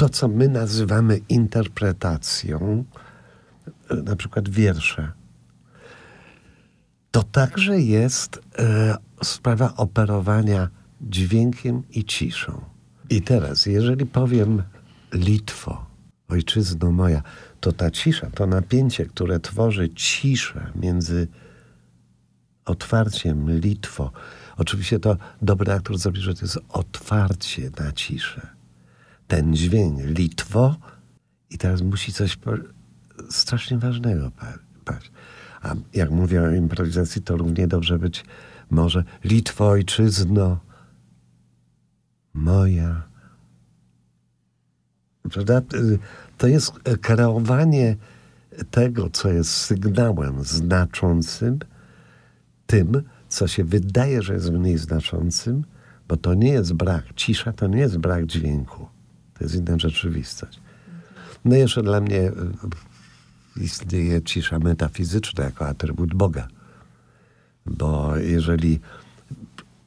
to, co my nazywamy interpretacją, na przykład wiersze, to także jest e, sprawa operowania dźwiękiem i ciszą. I teraz, jeżeli powiem Litwo, ojczyzno moja, to ta cisza, to napięcie, które tworzy ciszę między otwarciem Litwo. Oczywiście to dobry aktor zrobi, że to jest otwarcie na ciszę. Ten dźwięk Litwo i teraz musi coś strasznie ważnego paść. A jak mówię o improwizacji, to równie dobrze być może Litwo, ojczyzno moja. Prawda? To jest kreowanie tego, co jest sygnałem znaczącym, tym, co się wydaje, że jest mniej znaczącym, bo to nie jest brak, cisza to nie jest brak dźwięku. To jest inna rzeczywistość. No jeszcze dla mnie e, istnieje cisza metafizyczna jako atrybut Boga. Bo jeżeli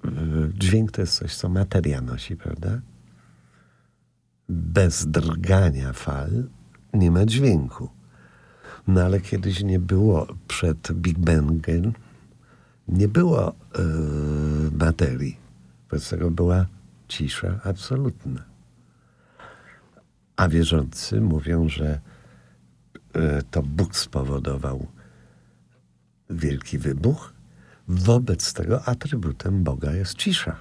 e, dźwięk to jest coś, co materia nosi, prawda? Bez drgania fal nie ma dźwięku. No ale kiedyś nie było przed Big Bangiem, nie było yy, materii. Wobec tego była cisza absolutna. A wierzący mówią, że yy, to Bóg spowodował wielki wybuch. Wobec tego atrybutem Boga jest cisza.